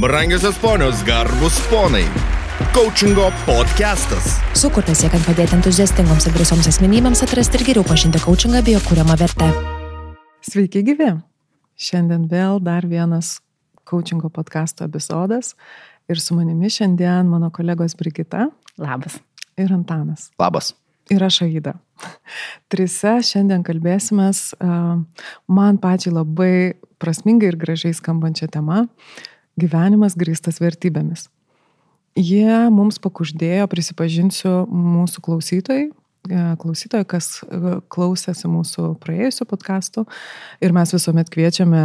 Brangiosios ponios, garbus ponai. Coachingo podcastas. Sukurtas siekiant padėti entuziastingoms ir drąsioms asmenybėms atrasti ir geriau pažinti coachingą bei jo kūriamą vertę. Sveiki gyvi. Šiandien vėl dar vienas coachingo podcasto epizodas. Ir su manimi šiandien mano kolegos Brigita Labas. ir Antanas. Labas. Ir aš Aida. Trise šiandien kalbėsime man pačiai labai prasmingai ir gražiai skambančią temą - gyvenimas grįstas vertybėmis. Jie mums pakuždėjo, prisipažinsiu, mūsų klausytojai, e, klausytojai, kas e, klausėsi mūsų praėjusių podkastų ir mes visuomet kviečiame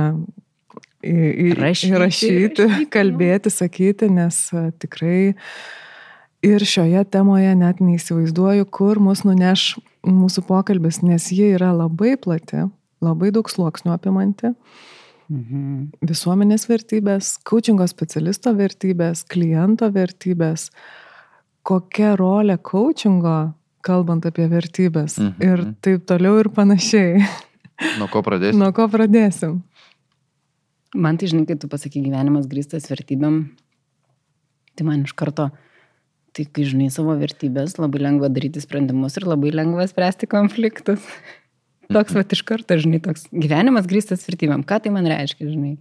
į, į, Rašyti, įrašyti, rašyti. kalbėti, sakyti, nes e, tikrai ir šioje temoje net neįsivaizduoju, kur mus nuneš mūsų pokalbis, nes ji yra labai plati, labai daug sluoksnių apimanti Mhm. visuomenės vertybės, coachingo specialisto vertybės, kliento vertybės, kokia rolė coachingo, kalbant apie vertybės Mhm. ir taip toliau ir panašiai. Nuo ko pradėsi? Nuo ko pradėsim? Man tai, žinai, kai tu pasakai gyvenimas grįstas vertybėm, tai man iš karto, tai kai žinai savo vertybės, labai lengva daryti sprendimus ir labai lengva spręsti konfliktus. Toks, va, iš karto, žinai, toks gyvenimas grįstas vertybėm. Ką tai man reiškia, žinai?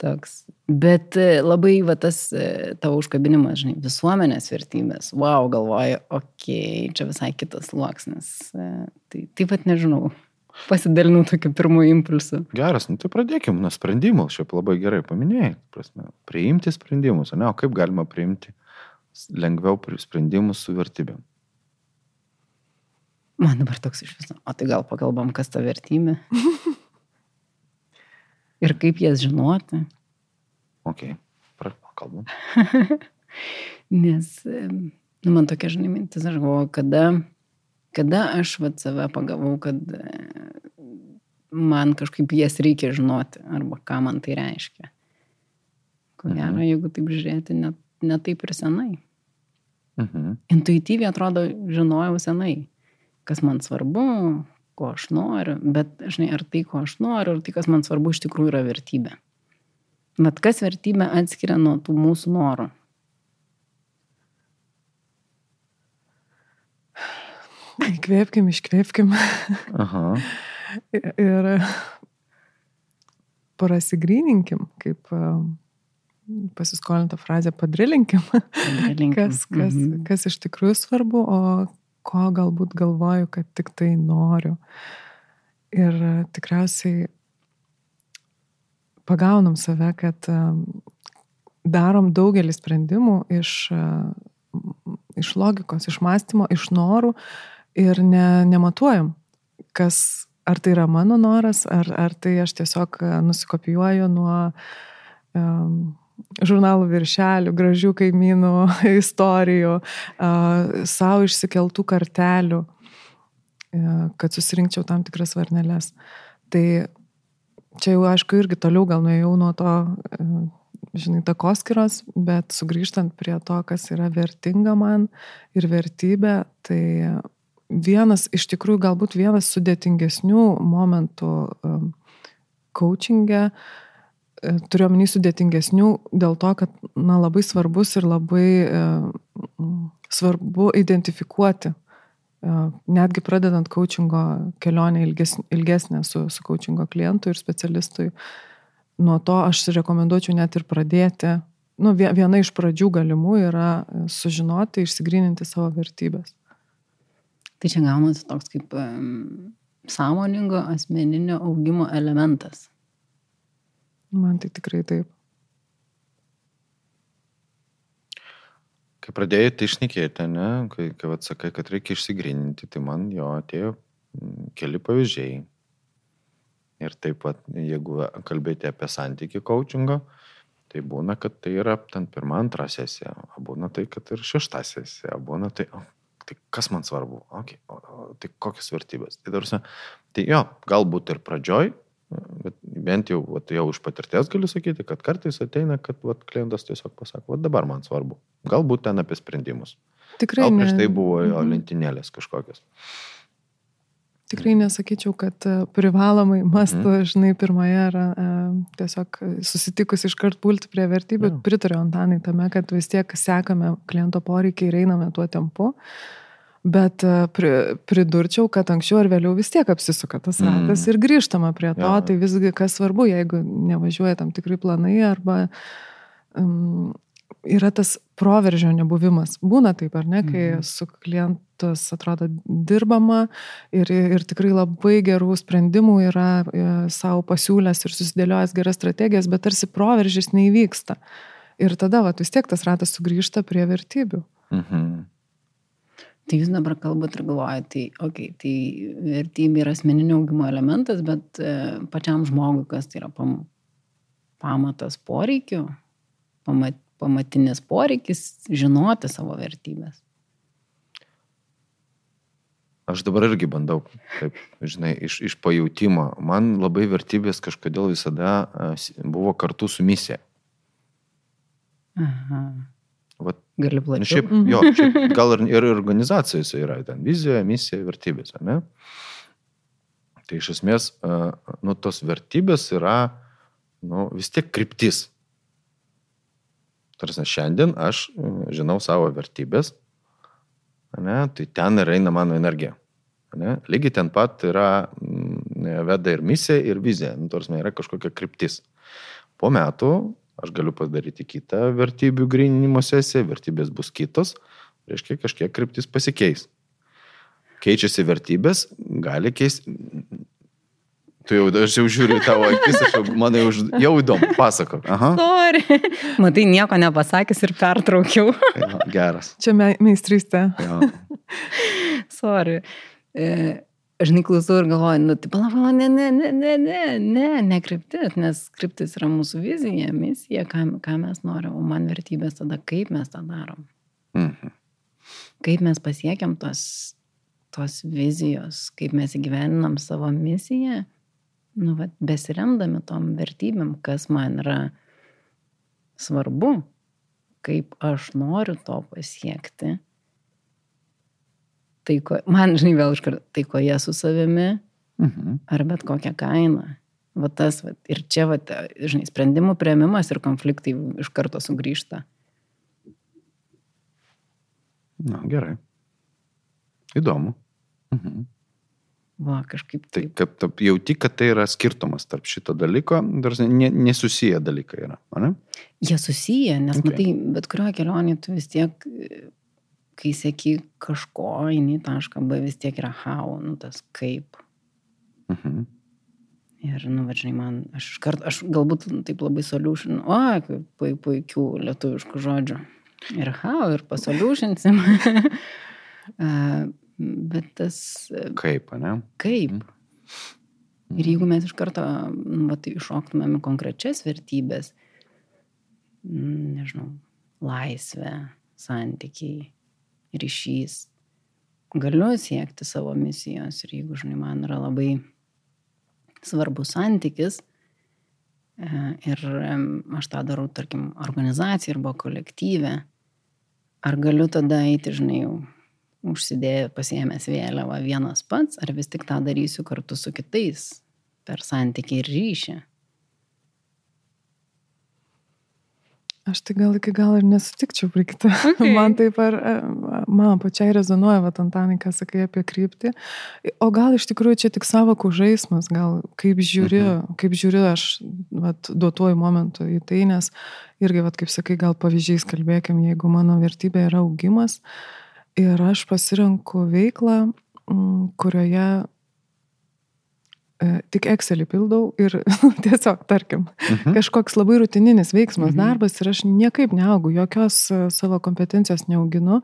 Toks. Bet e, labai, va, tas e, tavo užkabinimas, žinai, visuomenės vertybės. Wow, galvoju, okei, okay, čia visai kitas sluoksnis. E, Tai taip pat nežinau. Pasidalinau tokiu pirmuoju impulsu. Geras, nu tai pradėkim nuo sprendimų. Šiaip labai gerai paminėjai. Prasme, priimti sprendimus, ne? O kaip galima priimti lengviau sprendimus su vertybėm? Man dabar toks iš viso. O tai gal pakalbam, kas ta vertybė? Ir kaip jas žinoti? Ok, pra- kalbam. Nes, nu, man tokia, žinai, mintis, aš galvoju, kada, kada aš vat save pagavau, kad man kažkaip jas reikia žinoti, arba ką man tai reiškia. Ko gero, Mhm. jeigu taip žiūrėti, net, net taip ir senai. Mhm. intuityviai atrodo, žinojau senai, kas man svarbu, ko aš noriu, bet, žinai, ar tai, ko aš noriu, ar tai, kas man svarbu, iš tikrųjų yra vertybė. Bet kas vertybė atskiria nuo tų mūsų norų? Įkvėpkim, iškvėpkim Aha. ir prasigryninkim, kaip pasiskolinta frazė, padrilinkim, Padalinkim. kas, kas, Mhm. kas iš tikrųjų svarbu, o ko galbūt galvoju, kad tik tai noriu. Ir e, tikriausiai pagaunam save, kad e, darom daugelį sprendimų iš, e, iš logikos, iš mąstymo, iš norų ir ne, nematuojam, kas, ar tai yra mano noras, ar, ar tai aš tiesiog nusikopijuoju nuo um, žurnalų viršelių, gražių kaimynų istorijų, savo išsikeltų kartelių, uh, kad susirinkčiau tam tikras varneles. Tai čia jau aišku irgi toliau gal nuėjau nuo to, uh, žinai, takoskiros, bet sugrįžtant prie to, kas yra vertinga man ir vertybė, tai vienas iš tikrųjų galbūt vienas sudėtingesnių momentų um, coachingė, e, turiu omeny sudėtingesnių dėl to, kad na, labai svarbus ir labai e, svarbu identifikuoti, e, netgi pradedant coachingo kelionę ilgesnę, ilgesnę su, su coachingo klientu ir specialistui, nuo to aš rekomenduočiau net ir pradėti. Nu, vie- viena iš pradžių galimų yra e, sužinoti, išsigryninti savo vertybės. Tai čia gaunasi toks kaip um, sąmoningo asmeninio augimo elementas. Man tai tikrai taip. Kai pradėjai tai išnekėti, ne? Kai, kai atsakai, kad reikia išsigrininti, tai man jo atėjo mm, keli pavyzdžiai. Ir taip pat, jeigu kalbėti apie santykių coachingo, tai būna, kad tai yra ten pirma, antra sesija, o būna tai, kad ir šešta sesija, o būna tai, o, tai kas man svarbu, okay, o, o, tai kokios vertybės. Tai, tarsi, tai jo, galbūt ir pradžioj, bet bent jau, vat, jau iš patirties galiu sakyti, kad kartais ateina, kad vat, klientas tiesiog pasako, vat, dabar man svarbu. Galbūt ten apie sprendimus. Tikrai Gal prieš ne. tai buvo jo Mhm. lentynėlės kažkokios. Tikrai nesakyčiau, kad e, privalomai mastu, Mhm. žinai, pirmoje yra e, tiesiog susitikus iškart pulti prie vertybių. Jo. Pritariu Antanai tame, kad vis tiek sekame kliento poreikiai ir einame tuo tempu. Bet e, pri, pridurčiau, kad anksčiau ar vėliau vis tiek apsisuka tas Mm. ratas ir grįžtama prie to. Jo. Tai visgi kas svarbu, jeigu nevažiuoja tam tikrai planai arba um, yra tas proveržio nebuvimas. Būna taip, ar ne, kai Mhm. su klientas atrodo dirbama ir, ir tikrai labai gerų sprendimų yra e, savo pasiūlęs ir susidėliojęs geras strategijas, bet tarsi proveržys neįvyksta. Ir tada vat, vis tiek tas ratas sugrįžta prie vertybių. Mhm. Tai jūs dabar kalbat ir galvojate, tai, okay, tai vertybė yra asmeninio augimo elementas, bet e, pačiam žmogui, kas tai yra pam, pamatas poreikių, pamat, pamatinis poreikis žinoti savo vertybės. Aš dabar irgi bandau, taip, žinai, iš, iš pajūtimo. Man labai vertybės kažkodėl visada s- buvo kartu su misija. Aha. Vat, Gali plačiau. šiaip, jo, šiaip, gal ir, ir organizacijose yra ten vizija, misija, vertybės, ne? Tai iš esmės, nu, tos vertybės yra, nu, vis tiek kryptis. Tarsi šiandien aš e, žinau savo vertybės, ne, tai ten ir eina mano energija. Ne? Lygiai ten pat yra mm, veda ir misija, ir vizija. Nu, tarsi yra kažkokia kryptis. Po metų aš galiu padaryti kitą vertybių grinimo sesiją, vertybės bus kitos, reiškia kažkiek kryptis pasikeis. Keičiasi vertybės, gali keisti. Tu jau, aš jau žiūriu į tavo akis, aš jau, man jau, jau įdomu, pasakok. Aha, Sorry. Matai, nieko nepasakęs ir pertraukiau. jo, geras. Čia me- meistrystė. Jo. Sorry. E, aš neklausau ir galvoju, nu, tai pala, pala, ne, ne, ne, ne, ne, ne, ne kryptis, nes kryptis yra mūsų vizija, misija, ką, ką mes norim, o man vertybės tada, kaip mes tą darom. Mhm. Kaip mes pasiekiam tos, tos vizijos, kaip mes įgyveninam savo misiją, nu, va, besiremdami tom vertybėm, kas man yra svarbu, kaip aš noriu to pasiekti. Tai, ko, man, žinai, vėl iškart, tai ko jie su savimi, Mhm. ar bet kokią kainą. Va tas, va, ir čia, va, žinai, sprendimų prieimimas ir konfliktai iš karto sugrįžta. Na, gerai. Įdomu. Mhm. Va, kažkaip Tai taip. kaip tu jauti, kad tai yra skirtumas tarp šito dalyko, dar ne, nesusiję dalykai yra, ar ne? Jie susiję, nes Okay. okay. matai, bet kurioje kelionėje tu vis tiek, kai sėki kažko, eini tašką B, vis tiek yra how, nu tas kaip. Mhm. Ir, nu, va, žinai, man, aš iškart, aš galbūt taip labai solution, o, kaip pui, puikių lietuviškų žodžių. Ir how, ir pasolutionsim. A, Bet tas e, Kaip, ne? kaip. Ir jeigu mes iš karto, nu, va, tai iššoktumėm konkrečias vertybės, nežinau, laisvę, santykiai, ryšys, galiu siekti savo misijos ir jeigu, žinai, man yra labai svarbus santykis e, ir aš tą darau, tarkim, organizacija arba kolektyvė, ar galiu tada eiti, žinai, jau užsidėjęs, pasiemęs vėliavą vienas pats, ar vis tik tą darysiu kartu su kitais per santykį ir ryšį. Aš tai gal iki galo ir nesutikčiau prie kito. Okay. Man taip ar, e, man pačiai rezonuoja, va, Antanai, ką sakai apie kryptį. O gal iš tikrųjų čia tik savokų žaidimas, gal kaip žiūri, mhm. kaip žiūri aš vat, duotuoju momentu į tai, nes irgi, vat, kaip sakai, gal pavyzdžiais kalbėkim, jeigu mano vertybė yra augimas ir aš pasirenku veiklą, kurioje tik Excelį pildau ir tiesiog, tarkim, Mhm. kažkoks labai rutininis veiksmas, Mhm. darbas ir aš niekaip neaugu, jokios e, savo kompetencijos neauginu.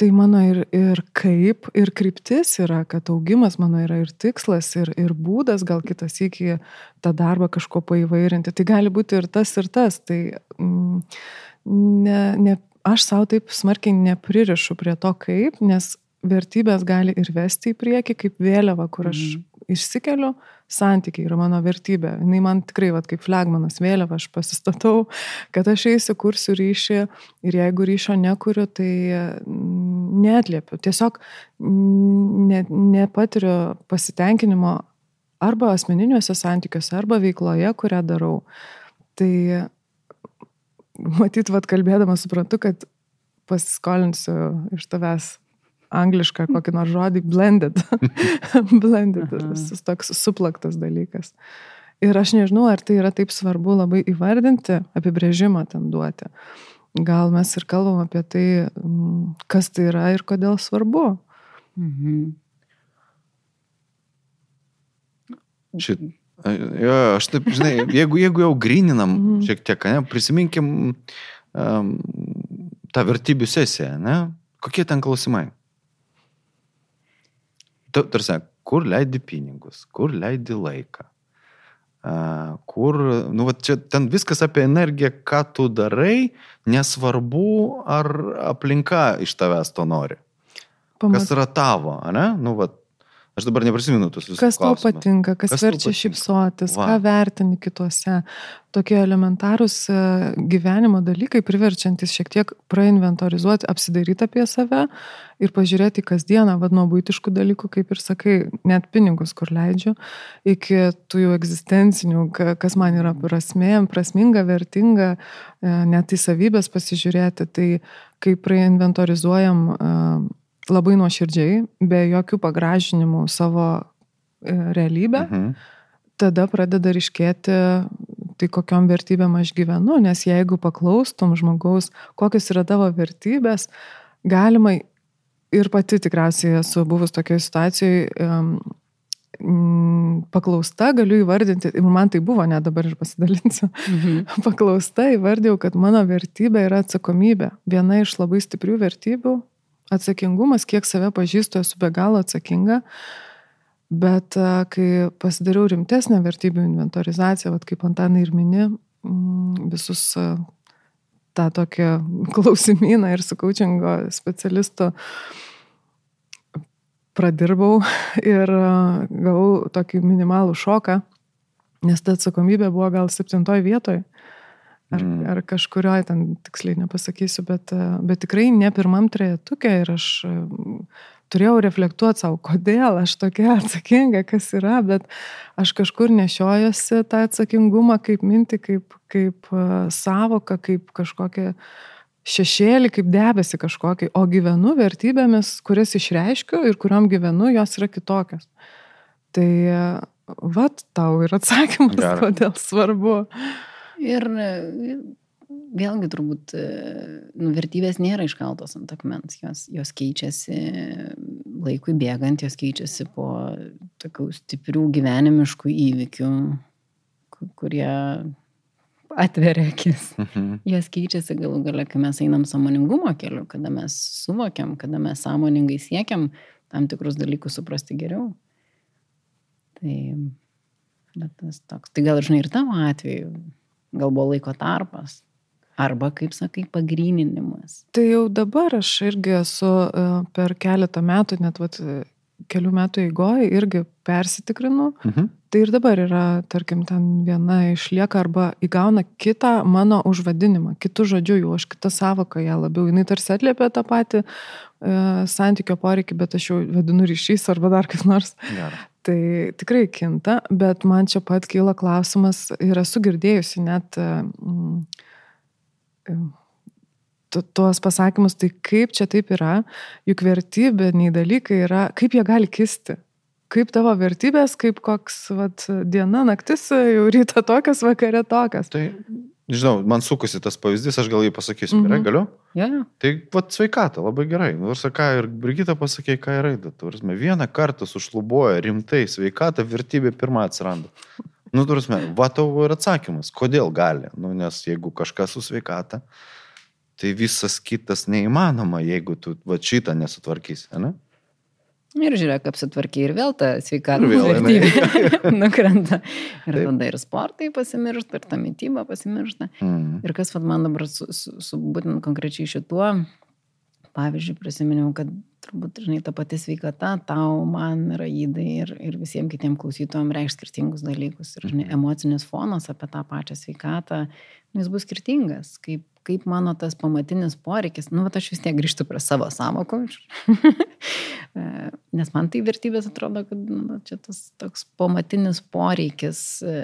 Tai mano ir, ir kaip, ir kryptis yra, kad augimas mano yra ir tikslas, ir, ir būdas gal kitas iki tą darbą kažko paįvairinti. Tai gali būti ir tas, ir tas. Tai mm, ne, ne, aš savo taip smarkiai nepririšu prie to kaip, nes vertybės gali ir vesti į priekį kaip vėliava, kur aš Mhm. Išsikeliu, santykiai yra mano vertybė. Jis man tikrai, vat, kaip flagmanas vėliava, aš pasistatau, kad aš eisiu, kursiu ryšį ir jeigu ryšio nekuriu, tai mm, netliepiu. Tiesiog ne, nepatiriu pasitenkinimo arba asmeniniuose santykiuose, arba veikloje, kurią darau. Tai matyt, vad kalbėdama suprantu, kad pasiskolinsiu iš tavęs anglišką kokį nors žodį blended. blended, tas toks suplaktas dalykas. Ir aš nežinau, ar tai yra taip svarbu labai įvardinti, apibrėžimą ten duoti. Gal mes ir kalbam apie tai, mm, kas tai yra ir kodėl svarbu. Mhm. Šit, jo, aš taip, žinai, jeigu, jeigu jau grininam mhm. šiek tiek, ne, prisiminkim um, tą vertybių sesiją, ne, kokie ten klausimai? Tarsi, kur leidi pinigus, kur leidi laiką, kur, nu, va, čia ten viskas apie energiją, ką tu darai, nesvarbu, ar aplinka iš tavęs to nori. Pamat... Kas yra tavo, ne? Nu, va, Aš dabar neprisimenu tus visus. Kas tau patinka, kas kas verčia šypsotis, Va. ką vertini kituose. Tokie elementarūs e, gyvenimo dalykai, priverčiantis šiek tiek prainventorizuoti, apsidaryti apie save ir pažiūrėti kasdieną, vad nuo būtiškų dalykų, kaip ir sakai, net pinigus, kur leidžiu, iki tų jų egzistencinių, kas man yra prasmė, prasminga, vertinga, e, net į savybės pasižiūrėti. Tai kai prainventorizuojam labai nuoširdžiai, be jokių pagražinimų savo e, realybę, mhm. tada pradeda ryškėti, tai kokiam vertybėm aš gyvenu, nes jeigu paklaustum žmogaus, kokios yra tavo vertybės, galima ir pati tikriausiai esu buvus tokioje situacijoje, um, paklausta, galiu įvardinti, ir man tai buvo, net dabar ir pasidalinsiu, mhm. paklausta įvardėjau, kad mano vertybė yra atsakomybė. Viena iš labai stiprių vertybių atsakingumas, kiek save pažįstu, esu be galo atsakinga. Bet kai pasidariau rimtesnę vertybių inventorizaciją, vat kaip Antanai ir mini, mm, visus tą tokią klausimyną ir su coachingo specialistu pradirbau ir gavau tokį minimalų šoką, nes ta atsakomybė buvo gal septintoj vietoje ar, mm. ar kažkurioje ten tiksliai nepasakysiu, bet, bet tikrai ne pirmam trejetukė ir aš turėjau reflektuoti savo, kodėl aš tokia atsakinga, kas yra, bet aš kažkur nešiojosi tą atsakingumą kaip minti, kaip, kaip savoką, kaip kažkokią šešėlį, kaip debesi kažkokį, o gyvenu vertybėmis, kurias išreiškiu ir kuriam gyvenu, jos yra kitokios. Tai vat tau ir atsakymas, Gerai. kodėl svarbu. Ir vėlgi turbūt nu, vertybės nėra iškaltos ant akmens, jos, jos keičiasi laikui bėgant, jos keičiasi po tokių stiprių gyvenimiškų įvykių, kurie atveria akis. Mhm. Jos keičiasi galų gale, kai mes einam samoningumo keliu, kada mes suvokiam, kada mes sąmoningai siekiam tam tikrus dalykus suprasti geriau. Tai, bet tas toks, tai gal žinai ir tavo atveju gal buvo laiko tarpas. Arba, kaip sakai, pagryninimas. Tai jau dabar aš irgi esu e, per keletą metų, net vat, kelių metų eigoje irgi persitikrinu. Mhm. Tai ir dabar yra, tarkim, ten viena išlieka arba įgauna kitą mano užvadinimą, kitų žodžių, jau aš kitą savoką ją labiau, jinai tarsi atliepia tą patį e, santykio poreikį, bet aš jau vadinu ryšys arba dar kas nors. Gerai. Tai tikrai kinta, bet man čia pat kyla klausimas ir esu girdėjusi net tuos pasakymus, tai kaip čia taip yra, juk vertybiniai dalykai yra, kaip jie gali kisti. Kaip tavo vertybės, kaip koks vat, diena, naktis, jau ryto tokias, vakare tokias. Tai Žinau, man sukusi tas pavyzdys, aš gal jį pasakysiu, mm -hmm. gerai, galiu? Yeah. Tai vad sveikata, labai gerai. Nors ką ir Brigita pasakė, ką yra įda. Tursime, vieną kartą sušlubuoja rimtai sveikata, vertybė pirmą atsiranda. Nu, tursime, va tavo ir atsakymas, kodėl gali. Nu, nes jeigu kažkas su sveikata, tai visas kitas neįmanoma, jeigu tu va šitą nesutvarkysi, ne? Ir žiūrėk, apsitvarkiai ir vėl ta sveikata vertybė nukrenta. Ir Taip. tada ir sportai pasimiršta, ir ta mytyba pasimiršta. Mm. Ir kas vad man dabar su, su, su būtent konkrečiai šituo, pavyzdžiui, prisiminiau, kad turbūt, žinai, ta pati sveikata tau, man, raidai ir, ir visiems kitiems klausytojams reikš skirtingus dalykus. Ir, žinai, mhm. emocinis fonas apie tą pačią sveikatą, nu, jis bus skirtingas. Kaip, kaip mano tas pamatinis poreikis, nu, bet aš vis tiek grįžtu prie savo samokų, nes man tai vertybės atrodo, kad nu, čia tas toks pamatinis poreikis e,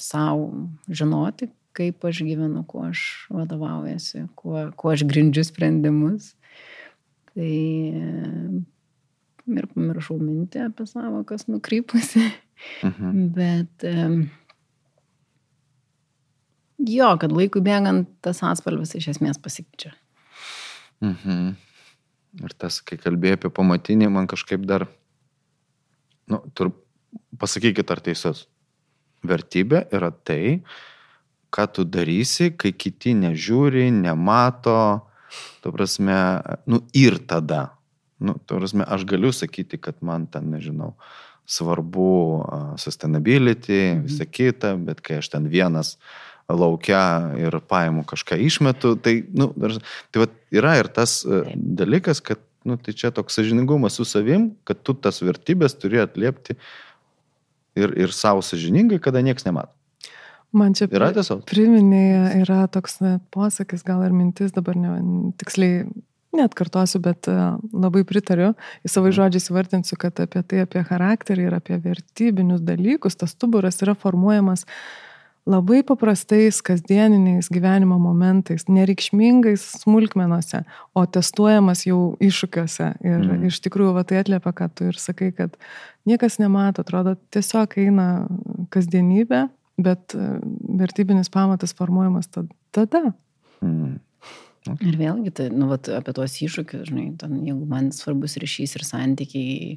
savo žinoti, kaip aš gyvenu, kuo aš vadovaujasi, kuo, kuo aš grindžiu sprendimus. Tai ir pamiršau mintį apie savo, kas nukrypusi. Mhm. Bet jo, kad laikui bėgant tas atspalvis iš esmės pasikeičia. Mhm. Ir tas, kai kalbėjai apie pamatinį, man kažkaip dar, nu, tur, pasakykit, ar teisus. Vertybė yra tai, ką tu darysi, kai kiti nežiūri, nemato, tu prasme, nu ir tada. Nu, tu prasme, aš galiu sakyti, kad man ten, nežinau, svarbu uh, sustainability, mhm. visa kita, bet kai aš ten vienas laukia ir paimu kažką išmetu, tai, nu, tai va, yra ir tas uh, dalykas, kad, nu, tai čia toks sažiningumas su savim, kad tu tas vertybės turi atliepti ir, ir savo sažiningai, kada niekas nemato. Man čia yra tiesiog. Priminė yra toks net posakis, gal ir mintis, dabar ne, tiksliai net kartosiu, bet e, labai pritariu. Į savo mhm. žodžiais įvardinsiu, kad apie tai, apie charakterį ir apie vertybinius dalykus, tas stuburas yra formuojamas labai paprastais kasdieniniais gyvenimo momentais, nereikšmingais smulkmenuose, o testuojamas jau iššūkiuose. Ir mm. iš tikrųjų, va, tai atliepia, kad tu ir sakai, kad niekas nemato, atrodo, tiesiog eina kasdienybė, bet e, vertybinis pamatas formuojamas tada. Mm. Okay. Ir vėlgi, tai, nu, vat, apie tuos iššūkius, žinai, ten, jeigu man svarbus ryšys ir santykiai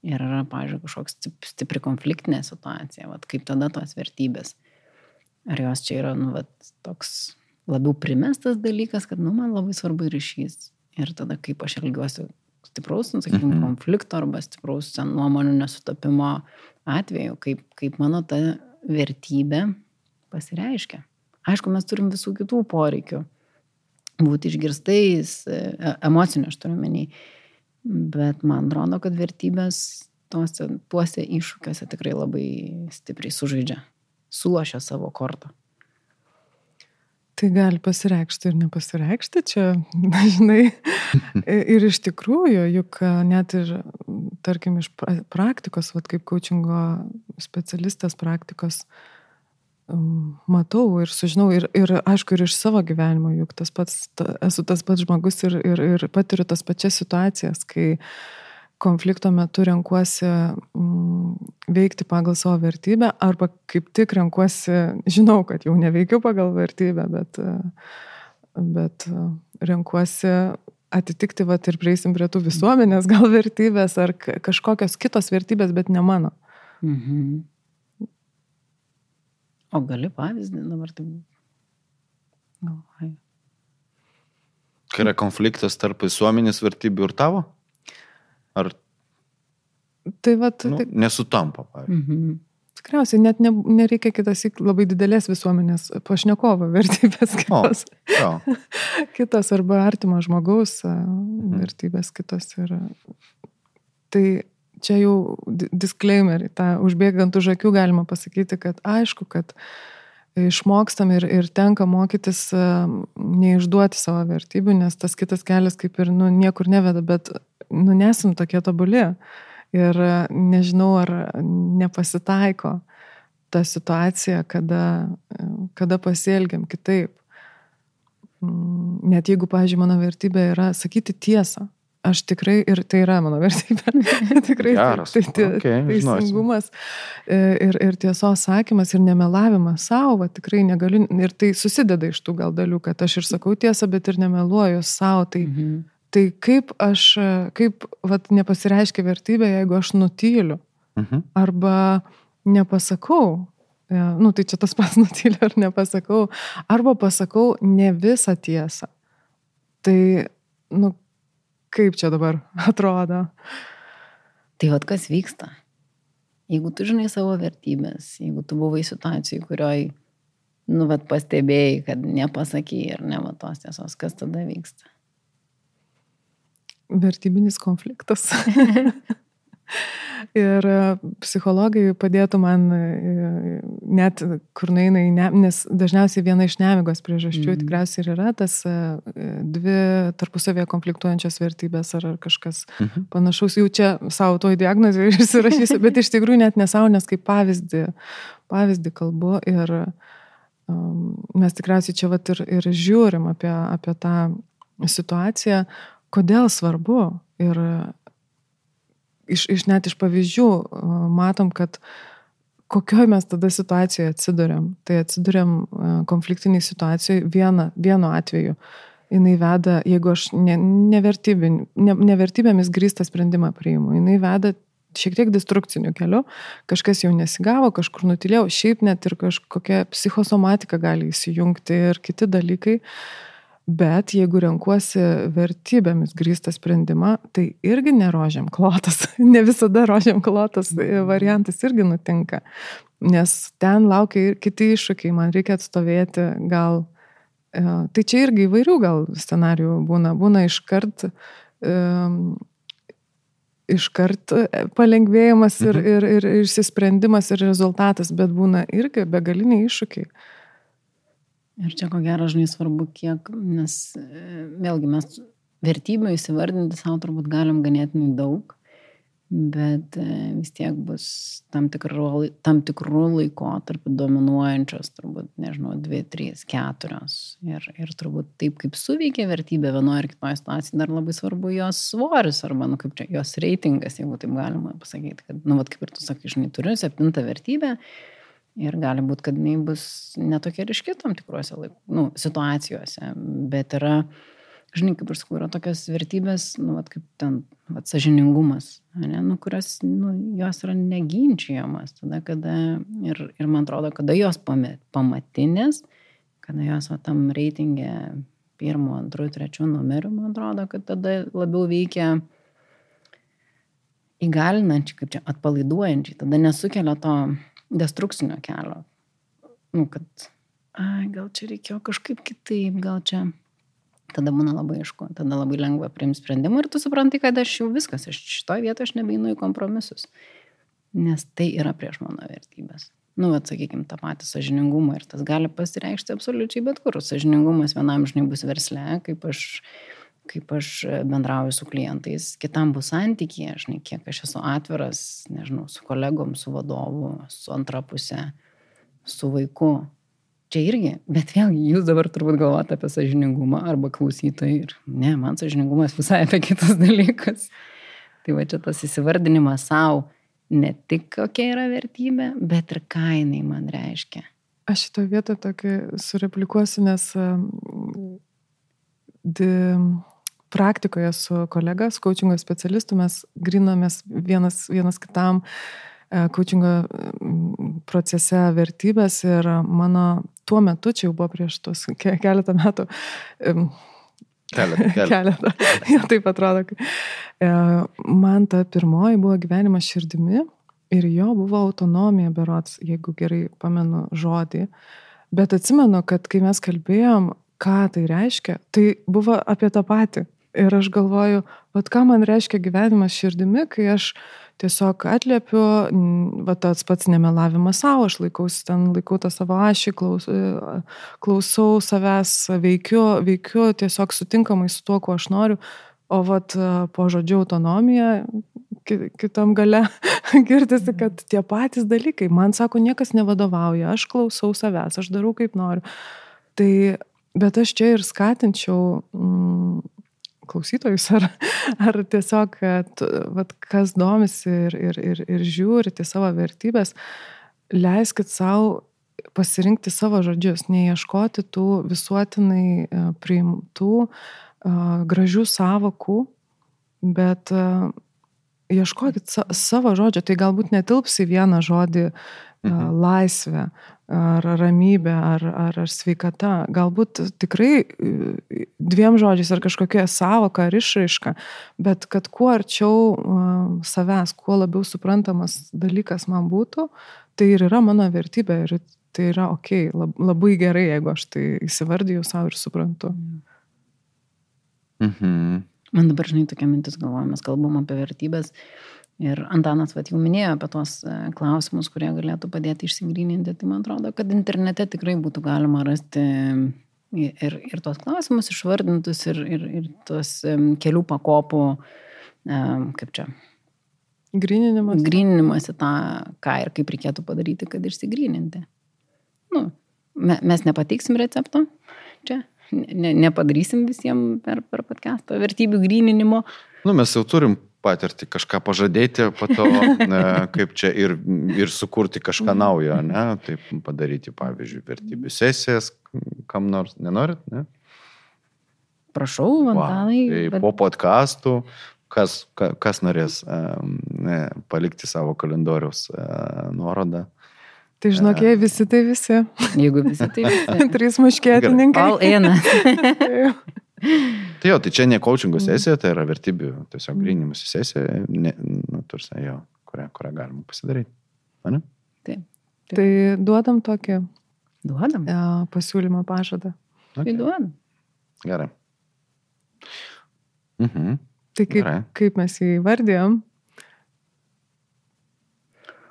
ir yra, pažiūrėjau, kažkoks stipri konfliktinė situacija, vat, kaip tada tos vertybės. Ar jos čia yra, nu, vat, toks labiau primestas dalykas, kad, nu, man labai svarbu ryšys. Ir tada, kaip aš elgiuosi stipraus, nu, sakykime, -hmm. konflikto arba stipraus nuomonių nesutapimo atveju, kaip, kaip mano ta vertybė pasireiškia. Aišku, mes turim visų kitų poreikių. Būti išgirstais, e, emocinių aš turiu menį. Bet man atrodo, kad vertybės tuose, tuose iššūkiuose tikrai labai stipriai sužaidžia, sulošia savo kortą. Tai gali pasireikšti ir nepasireikšti čia, dažnai. ir iš tikrųjų, juk net ir, tarkim, iš praktikos, vat, kaip coachingo specialistas praktikos, matau ir sužinau, ir, ir aišku, ir iš savo gyvenimo, juk tas pats, ta, esu tas pats žmogus ir, ir, ir patiriu tas pačias situacijas, kai uh, konflikto metu renkuosi mm, veikti pagal savo vertybę arba kaip tik renkuosi, žinau, kad jau neveikiu pagal vertybę, bet, bet renkuosi atitikti, va ir prieisim prie tų visuomenės gal vertybės ar kažkokios kitos vertybės, bet ne mano. Mhm. O gali pavyzdį dabar tai. Galvoju. Kai yra konfliktas tarp visuomenės vertybių ir tavo? Ar tai vat, nu, tai... nesutampa, pavyzdžiui. Mhm. Tikriausiai net ne, nereikia kitas labai didelės visuomenės pašnekovo vertybės kitos. O, kitos arba artimo žmogaus mhm. vertybės kitos. Ir, tai čia jau disclaimer, tą užbėgant už akių galima pasakyti, kad aišku, kad išmokstam ir, ir tenka mokytis neišduoti savo vertybių, nes tas kitas kelias kaip ir nu, niekur neveda, bet nu, nesam tokie tobuli. Ir nežinau, ar nepasitaiko ta situacija, kada, kada pasielgiam kitaip. Mm, net jeigu, pažiūrėjau, mano vertybė yra sakyti tiesą. Aš tikrai, ir tai yra mano vertybė, tikrai Geras. tai, tai, okay, teisingumas e, ir, ir tiesos sakymas ir nemelavimas savo, tikrai negaliu, ir tai susideda iš tų gal dalių, kad aš ir sakau tiesą, bet ir nemeluoju savo, tai mhm. Tai kaip aš, kaip vat, nepasireiškia vertybė, jeigu aš nutyliu mhm. arba nepasakau, ja, e, nu tai čia tas pats nutyliu ar nepasakau, arba pasakau ne visą tiesą. Tai, nu, kaip čia dabar atrodo? Tai vad kas vyksta? Jeigu tu žinai savo vertybės, jeigu tu buvai situacijai, kurioj, nu, vad pastebėjai, kad nepasakai ir ne va tos tiesos, kas tada vyksta? Vertybinis konfliktas. Ir e, psichologai padėtų man e, net, kur naina į ne, nes dažniausiai viena iš nemigos priežasčių mm. tikriausiai ir yra tas e, dvi tarpusavėje konfliktuojančios vertybės ar, ar kažkas mm -hmm. panašaus. Jau čia savo toj diagnozė išsirašysiu, bet iš tikrųjų net nesau, nes kaip pavyzdį, pavyzdį kalbu ir um, mes tikriausiai čia vat ir, ir žiūrim apie, apie tą situaciją, kodėl svarbu. Ir iš, iš net iš pavyzdžių matom, kad kokioj mes tada situacijoje atsidurėm. Tai atsidurėm konfliktiniai situacijoje viena, vienu atveju. Jis veda, jeigu aš ne, nevertybėmis ne, ne grįstą sprendimą priimu, jis veda šiek tiek destrukciniu keliu, kažkas jau nesigavo, kažkur nutilėjau, šiaip net ir kažkokia psichosomatika gali įsijungti ir kiti dalykai. Uh, Bet jeigu renkuosi vertybėmis grįstą sprendimą, tai irgi nerožiam klotas. ne visada rožiam klotas variantas irgi nutinka. Nes ten laukia ir kiti iššūkiai, man reikia atstovėti gal. E, tai čia irgi įvairių gal scenarių būna. Būna iškart, um, iškart palengvėjimas ir, mhm. ir, ir, ir išsisprendimas ir rezultatas, bet būna irgi begaliniai iššūkiai. Ir čia ko gero, žinai, svarbu kiek, nes e, vėlgi mes vertybių įsivardinti savo turbūt galim ganėtinai daug, bet e, vis tiek bus tam tikrų, tam tikrų laikotarpių dominuojančios, turbūt, nežinau, dvi, trys, keturios. Ir, ir turbūt taip, kaip suveikia vertybė vienoje ar kitoje situacijoje, dar labai svarbu jos svoris arba, nu, kaip čia, jos reitingas, jeigu taip galima pasakyti, kad, nu, vat, kaip ir tu sakai, žinai, turiu septintą vertybę Ir gali būti, kad jinai bus netokia ryški tam tikrose laik, nu, situacijose, bet yra, žinai, kaip aš sakau, yra tokios vertybės, nu, vat, kaip ten, vat, sažiningumas, ne, nu, kurios, nu, jos yra neginčiamas, tada, kada, ir, ir man atrodo, kada jos pamatinės, kada jos va, tam reitingė pirmo, antrųjų, trečių numerių, man atrodo, kad tada labiau veikia įgalinančiai, kaip čia atpalaiduojančiai, tada nesukelia to destrukcinio kelio. Nu, kad, ai, gal čia reikėjo kažkaip kitaip, gal čia. Tada būna labai aišku, tada labai lengva priimti sprendimą ir tu supranti, kad aš jau viskas, aš šitoje vietoje aš nebeinu į kompromisus. Nes tai yra prieš mano vertybės. Nu, bet sakykime, tą patį sažiningumą ir tas gali pasireikšti absoliučiai bet kur. Sažiningumas vienam žinai bus versle, kaip aš kaip aš bendrauju su klientais, kitam bus santykė, žinai, kiek aš esu atviras, nežinau, su kolegom, su vadovu, su antra pusė, su vaiku. Čia irgi, bet vėlgi, jūs dabar turbūt galvojate apie sažiningumą arba klausytojai ir ne, man sažiningumas visai apie kitus dalykus. Tai va čia tas įsivardinimas savo ne tik kokia yra vertybė, bet ir ką jinai man reiškia. Aš šito vietą tokį sureplikuosiu, nes di, praktikoje su kolega, su coachingo specialistu, mes grinomės vienas, vienas kitam coachingo procese vertybės ir mano tuo metu, čia jau buvo prieš tos keletą metų, Keletą. Keletą. keletą. Jo, taip atrodo. E, man ta pirmoji buvo gyvenimas širdimi ir jo buvo autonomija berots, jeigu gerai pamenu žodį. Bet atsimenu, kad kai mes kalbėjom, ką tai reiškia, tai buvo apie tą patį. Ir aš galvoju, vad ką man reiškia gyvenimas širdimi, kai aš tiesiog atliepiu, va tas pats nemelavimas savo, aš laikausi ten, laikau tą savo ašį, klaus, klausau savęs, veikiu, veikiu tiesiog sutinkamai su tuo, ko aš noriu. O vat po žodžiu autonomija, kitam gale girdisi, kad tie patys dalykai, man sako, niekas nevadovauja, aš klausau savęs, aš darau kaip noriu. Tai, bet aš čia ir skatinčiau klausytojus, ar, ar tiesiog, kad, vat, kas domisi ir, ir, ir, ir žiūri į savo vertybės, leiskit savo pasirinkti savo žodžius, neieškoti tų visuotinai e, priimtų e, gražių savokų, bet e, ieškokit savo žodžio, tai galbūt netilps į vieną žodį mhm. laisvę, ar ramybė, ar, ar, ar sveikata. Galbūt tikrai e, dviem žodžiais ar kažkokia savoka ar išraiška, bet kad kuo arčiau savęs, kuo labiau suprantamas dalykas man būtų, tai ir yra mano vertybė ir tai yra ok, labai gerai, jeigu aš tai įsivardyju savo ir suprantu. Mhm. Man dabar, žinai, tokia mintis galvoja, mes kalbam apie vertybės Ir Antanas vat, jau minėjo apie tos e, klausimus, kurie galėtų padėti išsigryninti. Tai man atrodo, kad internete tikrai būtų galima rasti ir, ir tos klausimus išvardintus, ir, ir, ir tos um, kelių pakopų, kaip čia, Grininimas. Grininimas į tą, ką ir kaip reikėtų padaryti, kad išsigryninti. Nu, me, mes nepateiksim recepto čia, ne, nepadarysim visiems per, per podcastą vertybių grininimo. Nu, mes jau turim patirti kažką pažadėti, po to kaip čia ir, ir sukurti kažką naujo, ne? Taip padaryti, pavyzdžiui, vertybių sesijas, kam nors, nenorit, ne? Prašau, Antanai. Va, tai bet- po podcastų, kas, ka- kas norės ne, palikti savo kalendoriaus uh, nuorodą. Tai žinok, jei visi, tai visi. Jeigu visi tai visi. Trys muškėtininkai. All eina. Tai jo, tai čia ne coachingo sesija, tai yra vertybių tiesiog grinimus sesija, ne, nu, tursa, jo, kurią, kurią galima pasidaryti. Ane? Taip. Tai duodam tokį Duodam. e, pasiūlymą pažadą. Tai Okay. duodam. Gerai. Mhm. Tai kaip, Gerai. kaip mes jį vardėjom,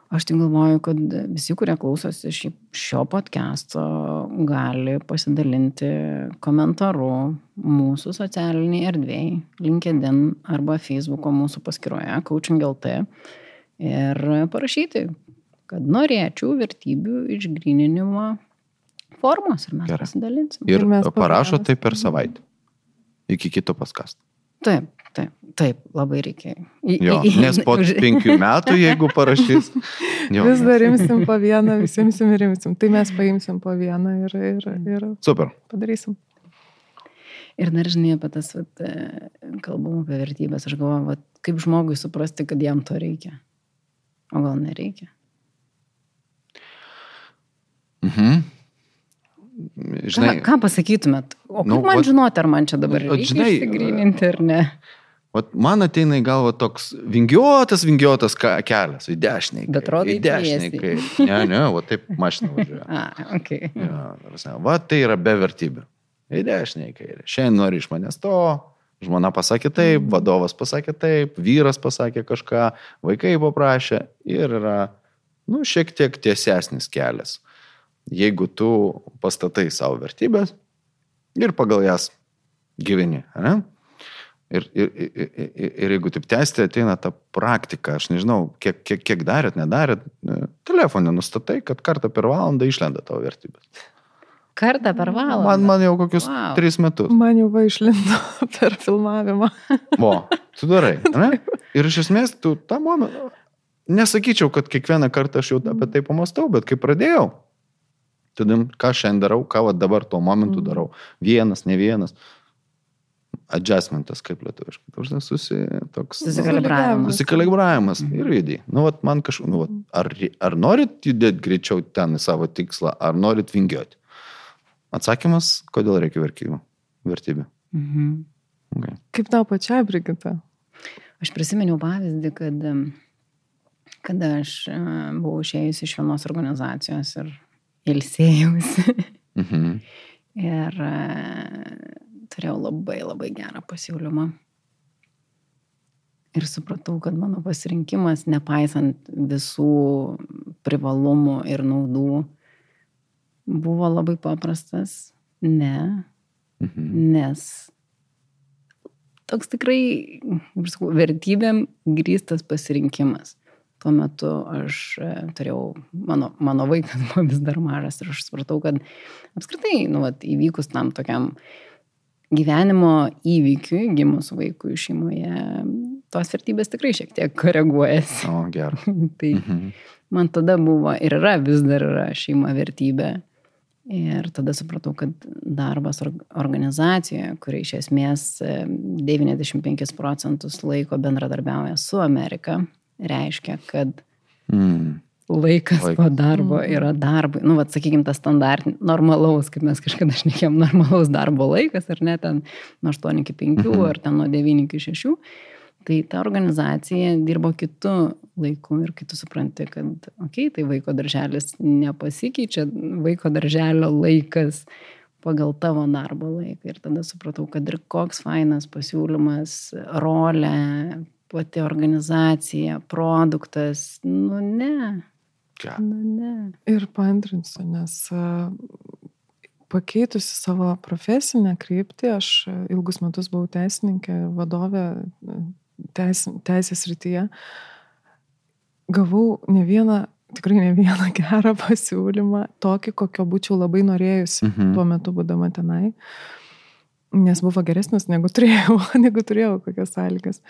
Aš tik galvoju, kad visi, kurie klausosi šį, šio podcast'o, gali pasidalinti komentaru mūsų socialiniai erdvėjai, LinkedIn arba Facebook'o mūsų paskyroje Coaching LT ir parašyti, kad norėčiau vertybių išgrininimo formos ir mes Gerai. pasidalinsim. Ir, Ir mes parašo tai per savaitę. Iki kito paskast. Taip, taip, taip, labai reikia. I- Jo, i- nes po penkių metų, jeigu parašys. Jo, vis dar imsim po vieną, visi imsim ir imsim. Tai mes paimsim po vieną ir, ir, ir Super. padarysim. Ir dar žinai apie tas, vat, e, kalbam apie vertybės, aš galvoju, vat, kaip žmogui suprasti, kad jam to reikia. O gal nereikia. Mhm. Žinai, ką, ką pasakytumėt? O kaip nu, man žinoti, ar man čia dabar reikia išsigryninti ar ne? vat man ateina į galvą toks vingiotas ka- kelias, į dešinę. į Bet rodai į tiesiai. kai- Ne, ne, o taip mašina važiuoja. A, ok. Jo, ta prasme, Va, tai yra be vertybių. Į dešinę, į kairę. Šiandien nori iš manęs to, žmona pasakė taip, vadovas pasakė taip, vyras pasakė kažką, vaikai paprašė ir yra, nu, šiek tiek tiesesnis kelias. Jeigu tu pastatai savo vertybės ir pagal jas gyveni, ne? Ir, ir, ir, ir, ir jeigu taip tęsti, ateina ta praktika, aš nežinau, kiek, kiek, kiek darėt, nedarėt, ne, telefonė nustatai, kad kartą per valandą išlenda tavo vertybės. Kartą per valandą. Man, man jau kokius wow. tris metus. Man jau va išlindo per filmavimą. Vo, tu darai. Ne? Ir iš esmės, tu tą momentą, nesakyčiau, kad kiekvieną kartą aš jau apie tai pamastau, bet kai pradėjau, tada ką šiandien darau, ką dabar tuo momentu darau. Vienas, ne vienas. Adjustmentas, kaip lietuviškai. Tu žinai, susi, toks. nu, Susikalibravimas. Susikalibravimas ir judėjai. Nu, vat, man kažkaip, nu, vat, ar, ar norit judėti greičiau ten į savo tikslą, ar norit vingiuoti? Atsakymas, kodėl reikia vertybių. Vertybių. Mhm. Okay. Kaip tau pačiai, Brigita? Aš prisiminiau pavyzdį, kad kada aš buvau išėjusi iš vienos organizacijos ir ilsėjausi. Mhm. Ir e, turėjau labai labai gerą pasiūlymą. Ir supratau, kad mano pasirinkimas, nepaisant visų privalumų ir naudų, buvo labai paprastas. Ne, Mhm. nes toks tikrai, kaip sakau, vertybėm grįstas pasirinkimas. Tuo metu aš e, turėjau, mano, mano vaikas buvo vis dar mažas ir aš supratau, kad apskritai, nu, vat, įvykus tam tokiam gyvenimo įvykiui, gimus vaikui šeimoje, tos vertybės tikrai šiek tiek koreguojasi. O, gerai. tai Mhm. man tada buvo ir yra, vis dar yra šeima vertybė. Ir tada supratau, kad darbas or- organizacijoje, kuri iš esmės e, 95 procentus laiko bendradarbiauja su Amerika, reiškia, kad Mm. laikas Laikas. po darbo yra darbui. Nu, vad, sakykime, tas standartinis, normalaus, kaip mes kažkada šnekėjom, normalaus darbo laikas, ar ne, ten nuo 8 iki 5, Mhm. ar ten nuo 9 iki 6. Tai ta organizacija dirbo kitų laikų ir kai tu supranti, kad, okei, okay, tai vaiko darželis nepasikeičia, vaiko darželio laikas pagal tavo darbo laiką. Ir tada supratau, kad ir koks fainas pasiūlymas, rolė, pati organizacija, produktas, nu ne, Ką? nu ne. Ir paantrinsiu, nes a, pakeitusi savo profesinę kryptį, aš a, ilgus metus buvau teisininkė ir vadovė a, teis, teisės rytyje, gavau ne vieną, tikrai ne vieną gerą pasiūlymą, tokį, kokio būčiau labai norėjusi Mhm. tuo metu būdama tenai, nes buvo geresnis negu turėjau, negu turėjau kokias sąlygas.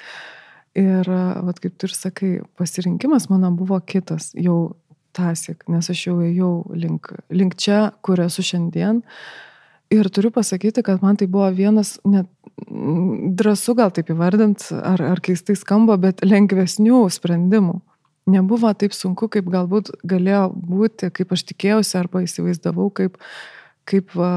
Ir, a, vat, kaip tu ir sakai, pasirinkimas mano buvo kitas, jau tasik, nes aš jau ėjau link, link čia, kur esu šiandien. Ir turiu pasakyti, kad man tai buvo vienas, net mm, drąsu gal taip įvardint, ar, ar keistai skamba, bet lengvesnių sprendimų. Nebuvo taip sunku, kaip galbūt galėjo būti, kaip aš tikėjausi arba įsivaizdavau, kaip, kaip va,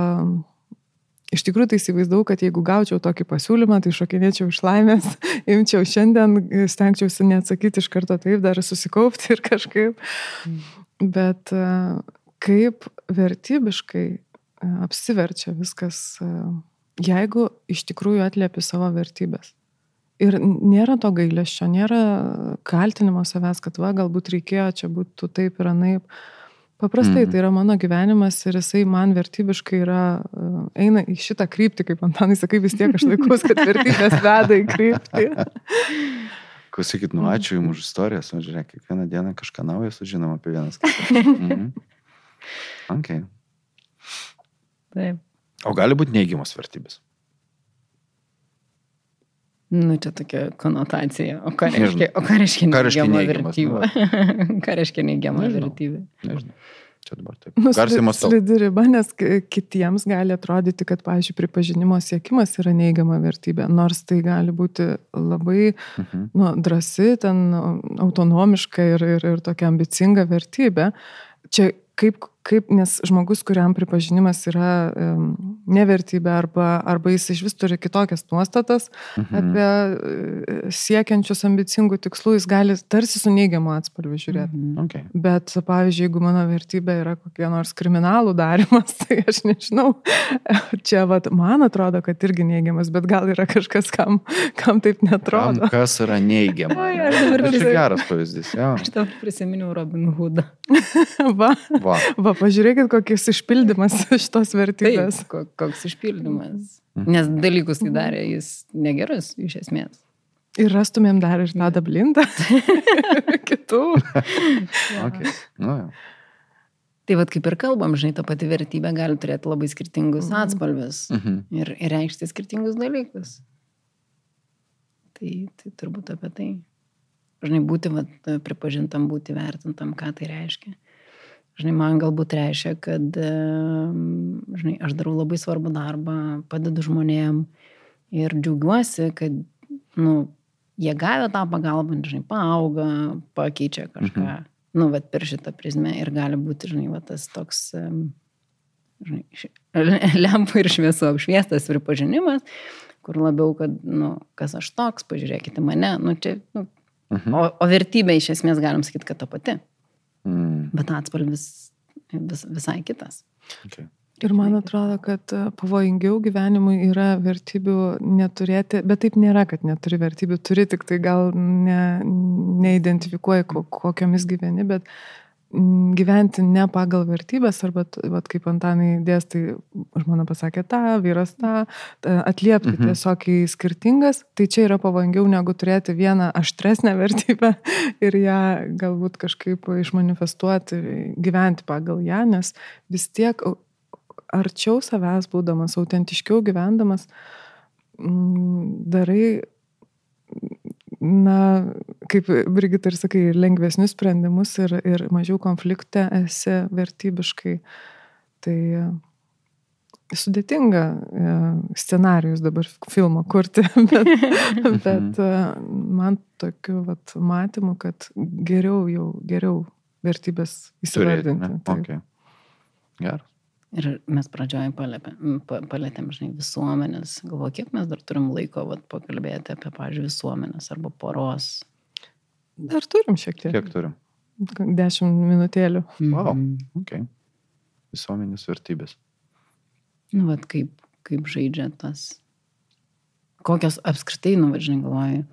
iš tikrųjų tai įsivaizdavau, kad jeigu gaučiau tokį pasiūlymą, tai šokinėčiau iš laimės, imčiau šiandien, stengčiausi neatsakyti iš karto taip, dar susikaupti ir kažkaip. Bet e, kaip vertybiškai e, apsiverčia viskas, e, jeigu iš tikrųjų atliepi savo vertybės. Ir nėra to gailesčio, nėra kaltinimo savęs, kad va, galbūt reikėjo čia būtų taip ir anaip. Paprastai Mhm. tai yra mano gyvenimas ir jisai man vertybiškai yra, e, eina į šitą kryptį, kaip Antanai sakai, vis tiek aš laikus, kad vertybės veda į kryptį. Klausykit, nu ačiū Jums už istorijas, nu žiūrėk, kiekvieną dieną kažką naujo sužinom apie vienas kitą. Mhm. Ok. Taip. O gali būti neigiamas vertybės? Nu, čia tokia konotacija. O ką reiškia, o ką reiškia neigiama nu vertybė? ką reiškia neigiama Nežinau. vertybė? Nežinau. Čia dabar taip. Nu, Garsiai mąstau. Slidi riba, nes kitiems gali atrodyti, kad, pavyzdžiui, pripažinimo siekimas yra neigiama vertybė, nors tai gali būti labai Mhm. nu, drasi, ten nu, autonomiška ir, ir, ir tokia ambicinga vertybė. Čia kaip, kaip, nes žmogus, kuriam pripažinimas yra um, nevertybė arba, arba jis iš vis turi kitokias nuostatas Mhm. apie e, siekiančius ambicingų tikslų, jis gali tarsi su neigiamu atspalviu žiūrėti. Mhm. Ok. Bet, pavyzdžiui, jeigu mano vertybė yra kokie nors kriminalų darimas, tai aš nežinau, čia vat, man atrodo, kad irgi neigiamas, bet gal yra kažkas, kam, kam taip Kam, netrodo. kas yra neigiama? Oi, aš dabar čia visai- geras pavyzdys. Jo. Aš dabar prisiminiau Robin Hoodą. Va, Va. va, pažiūrėkit, kokis išpildymas šitos vertybės. Taip, ko- koks išpildymas. Mhm. Nes dalykus tai darė jis negeras iš esmės. Ir rastumėm dar ir Tadą Blindą. Kitų. Okay. Nu. Tai vad kaip ir kalbam, žinai, ta pati vertybė gali turėti labai skirtingus atspalvius Mhm. ir, ir reikšti skirtingus dalykus. Tai, tai turbūt apie tai. Žinai, būti vat, pripažintam, būti vertintam, ką tai reiškia. Žinai, man galbūt reiškia, kad, žinai, aš darau labai svarbų darbą, padedu žmonėm ir džiaugiuosi, kad, nu, jie gavę tą pagalbą, žinai, paauga, pakeičia kažką. Mhm. Nu, bet per šitą prizmę ir gali būti, žinai, va, tas toks, žinai, lempų ir šviesų apšviestas pripažinimas, kur labiau, kad, nu, kas aš toks, pažiūrėkite mane, nu, čia, nu, Mhm. o, o vertybė iš esmės galim sakyti, kad ta pati, Mm. bet atspalvis vis, visai kitas. Okay. Ir man atrodo, kad e, pavojingiau gyvenimui yra vertybių neturėti, bet taip nėra, kad neturi vertybių, turi tik tai gal ne, neidentifikuoji, ko- kokiomis gyveni, bet gyventi ne pagal vertybės, arba, vat, kaip Antanai dėstai, žmona pasakė tą, vyras tą, atliepti Mhm. tiesiog į skirtingas, tai čia yra pavojingiau negu turėti vieną aštresnę vertybę ir ją galbūt kažkaip išmanifestuoti, gyventi pagal ją, nes vis tiek au- arčiau savęs būdamas, autentiškiau gyvendamas, darai, na, kaip Brigita ir sakai, lengvesnius sprendimus ir, ir mažiau konflikte esi vertybiškai. Tai e, sudėtinga e, scenarijus dabar filmo kurti, bet, bet e, man tokiu vat, matymu, kad geriau jau, geriau vertybės Turėti, įsivardinti. Taip. Okay. Geras. Ir mes pa- palėtėm, žinai, visuomenės. Galvoju, kiek mes dar turim laiko vat, pakalbėti apie, pavyzdžiui, visuomenės arba poros. Dar turim šiek tiek. Kiek turim? Dešimt minutėlių. Wow. Mhm. Okay. Visuomenės vertybės. Nu, vat, kaip, kaip žaidžia tas. Kokios apskritai, nu, važinai, galvoju.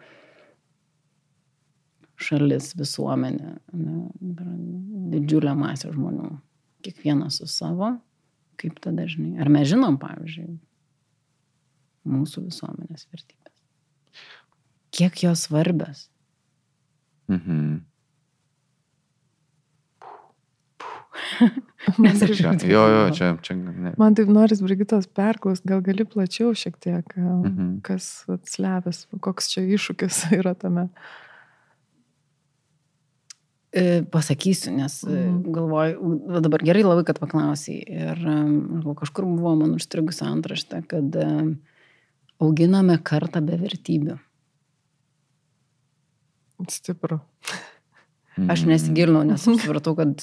šalis, visuomenė, ne, didžiulė masė žmonių, kiekvienas su savo, kaip tada žinai. Ar mes žinom, pavyzdžiui, mūsų visuomenės vertybės? Kiek jos svarbios? Mhm. Taip, aš- Čia, jo, jo, čia, čia ne. man taip noris Brigitos perklaus, gal gali plačiau šiek tiek, Mhm. kas slepias, koks čia iššūkis yra tame. E, Pasakysiu, nes e, Mhm. galvoju, dabar gerai labai, kad paklausai. Ir galvoju, kažkur buvo man užstrigusi antraštė, kad em, auginame kartą be vertybių. Stipru. Aš nesigilinau, nes supratau, kad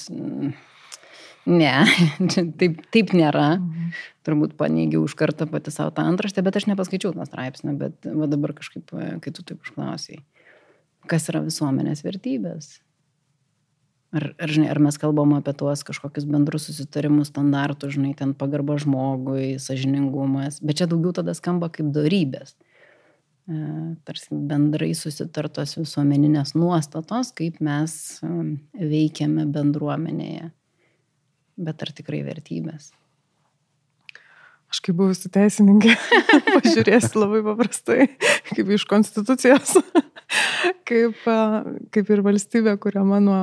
ne, taip, taip nėra. Mhm. Turbūt paneigiau už kartą pati savo tą antraštę, bet aš nepaskaičiau tą straipsnį, bet va dabar kažkaip, e, kai tu taip užklausai, kas yra visuomenės vertybės? Ar, ar, žinai, ar mes kalbam apie tuos kažkokius bendrus susitarimus, standartus, žinai, ten pagarba žmogui, sažiningumas, bet čia daugiau tada skamba kaip darybės. E, Tarsi bendrai susitartos visuomeninės nuostatos, kaip mes em, veikiame bendruomenėje. Bet ar tikrai vertybės? Aš kaip buvusi teisininkė, pažiūrėsiu labai paprastai, kaip iš konstitucijos, kaip, kaip ir valstybė, kuriama nuo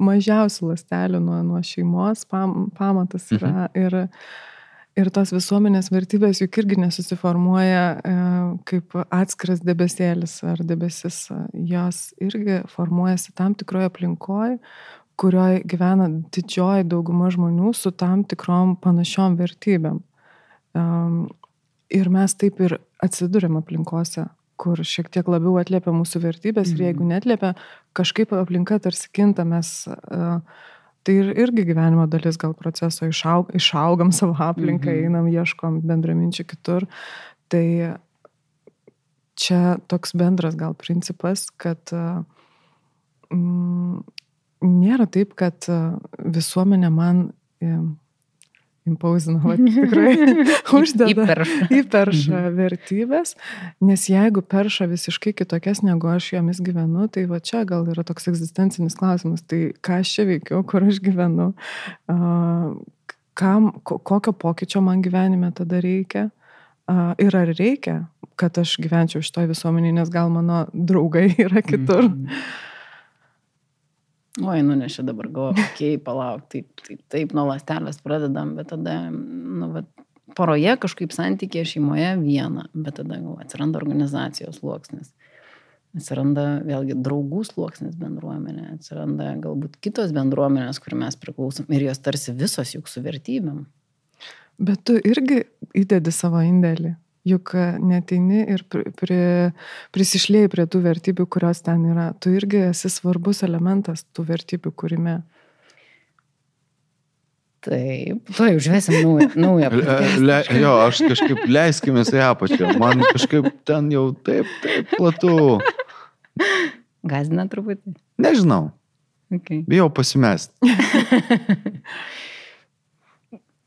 mažiausių lastelių, nuo, nuo šeimos, pam, pamatas yra. Ir, ir tos visuomenės vertybės juk irgi nesusiformuoja e, kaip atskiras debesėlis ar debesis. Jos irgi formuojasi tam tikroje aplinkoje, kurioje gyvena didžioji dauguma žmonių su tam tikrom panašiom vertybėm. Um, ir mes taip ir atsidurėm aplinkose, kur šiek tiek labiau atliepia mūsų vertybės mm. ir jeigu netliepia, kažkaip aplinka tarsi kinta, mes uh, tai ir, irgi gyvenimo dalis gal proceso, išaug, išaugam savo aplinką, mm -hmm. einam, ieškom bendraminčių kitur. Tai čia toks bendras gal principas, kad mm, nėra taip, kad visuomenė man impauzina, va, tikrai uždeda Įperša. įperša vertybės, nes jeigu perša visiškai kitokias, negu aš jomis gyvenu, tai va čia gal yra toks egzistencinis klausimas, tai ką aš čia veikiu, kur aš gyvenu, kam, ko, kokio pokyčio man gyvenime tada reikia ir ar reikia, kad aš gyvenčiau šitoj visuomenėje, nes gal mano draugai yra kitur. Mhm. Oi, nu, nes čia dabar galvoju, okei, okay, palauk, taip, taip, taip, nuo lastelės pradedam, bet tada, nu, bet poroje kažkaip santykė šeimoje viena, bet tada jau atsiranda organizacijos sluoksnis. Atsiranda vėlgi draugų sluoksnis bendruomenė, atsiranda galbūt kitos bendruomenės, kur mes priklausom ir jos tarsi visos juk su vertybėm. Bet tu irgi įdedi savo indėlį. Juk neteini ir pri, pri, prisišlėjai prie tų vertybių, kurios ten yra. Tu irgi esi svarbus elementas tų vertybių kūrime. Taip, to jau užvesim naują. naują Le, podcastą. le, jo, aš kažkaip leiskime į apačią. Man kažkaip ten jau taip, taip platu. Gazina truputį. Nežinau, Okay. bijau pasimesti.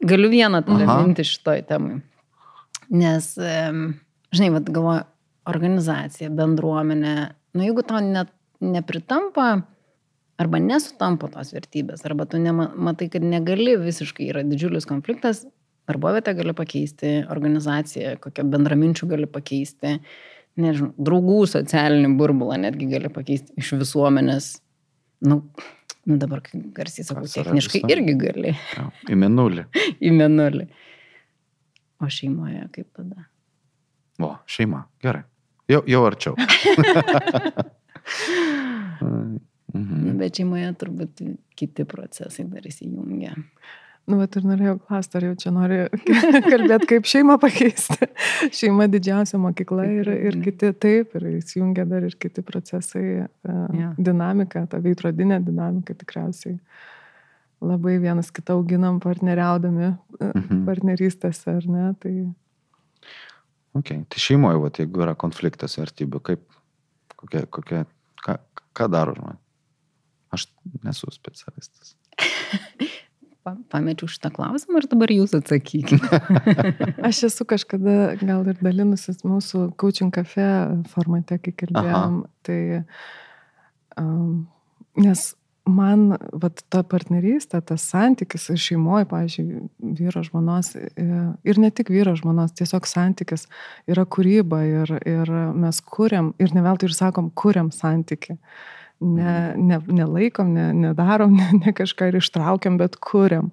Galiu vieną tada Aha. mintį šitoj temai. Nes, žinai, vad galvoju, organizacija, bendruomenė, nu jeigu tau net nepritampa arba nesutampa tos vertybės, arba tu nema, matai, kad negali visiškai, yra didžiulis konfliktas, darbovietę gali pakeisti, organizaciją, kokią bendraminčių gali pakeisti, nežinau, draugų socialinį burbulą netgi gali pakeisti iš visuomenės. Nu, nu dabar, garsiai sakau, techniškai irgi gali Jo, Į menulį. į menulį. O šeimoje kaip tada? O, šeima. Gerai. Jau, jau arčiau. mhm. Nu, bet šeimoje turbūt kiti procesai dar įsijungia. Nu, bet ir norėjau klausti, ar jau čia nori kalbėti, kaip šeimą pakeisti. Šeima didžiausia mokykla ir, ir kiti taip, ir įsijungia dar ir kiti procesai, Jo. ja. dinamika, ta veidrodinė dinamika tikriausiai. Labai vienas kitą auginam partneriaudami Mhm. partnerystėse, ar ne? Tai Okay. Tai šeimoje, vat, jeigu yra konfliktas vertybių, kaip, kokia, kokia, ką, ką daro žmonės? Aš nesu specialistas. Pa, pamečiau šitą klausimą ir dabar jūs atsakykite. Aš esu kažkada gal ir dalinusis mūsų coaching cafe formate, kai kalbėjom. Aha. Tai Um, nes man vat, ta partnerystė, tas santykis šeimoje, pavyzdžiui, vyro žmonos ir ne tik vyro žmonos, tiesiog santykis yra kūryba ir, ir mes kuriam, ir ne veltui ir sakom, kuriam santyki. Ne, ne, nelaikom, ne, nedarom, ne, ne kažką ir ištraukiam, bet kuriam.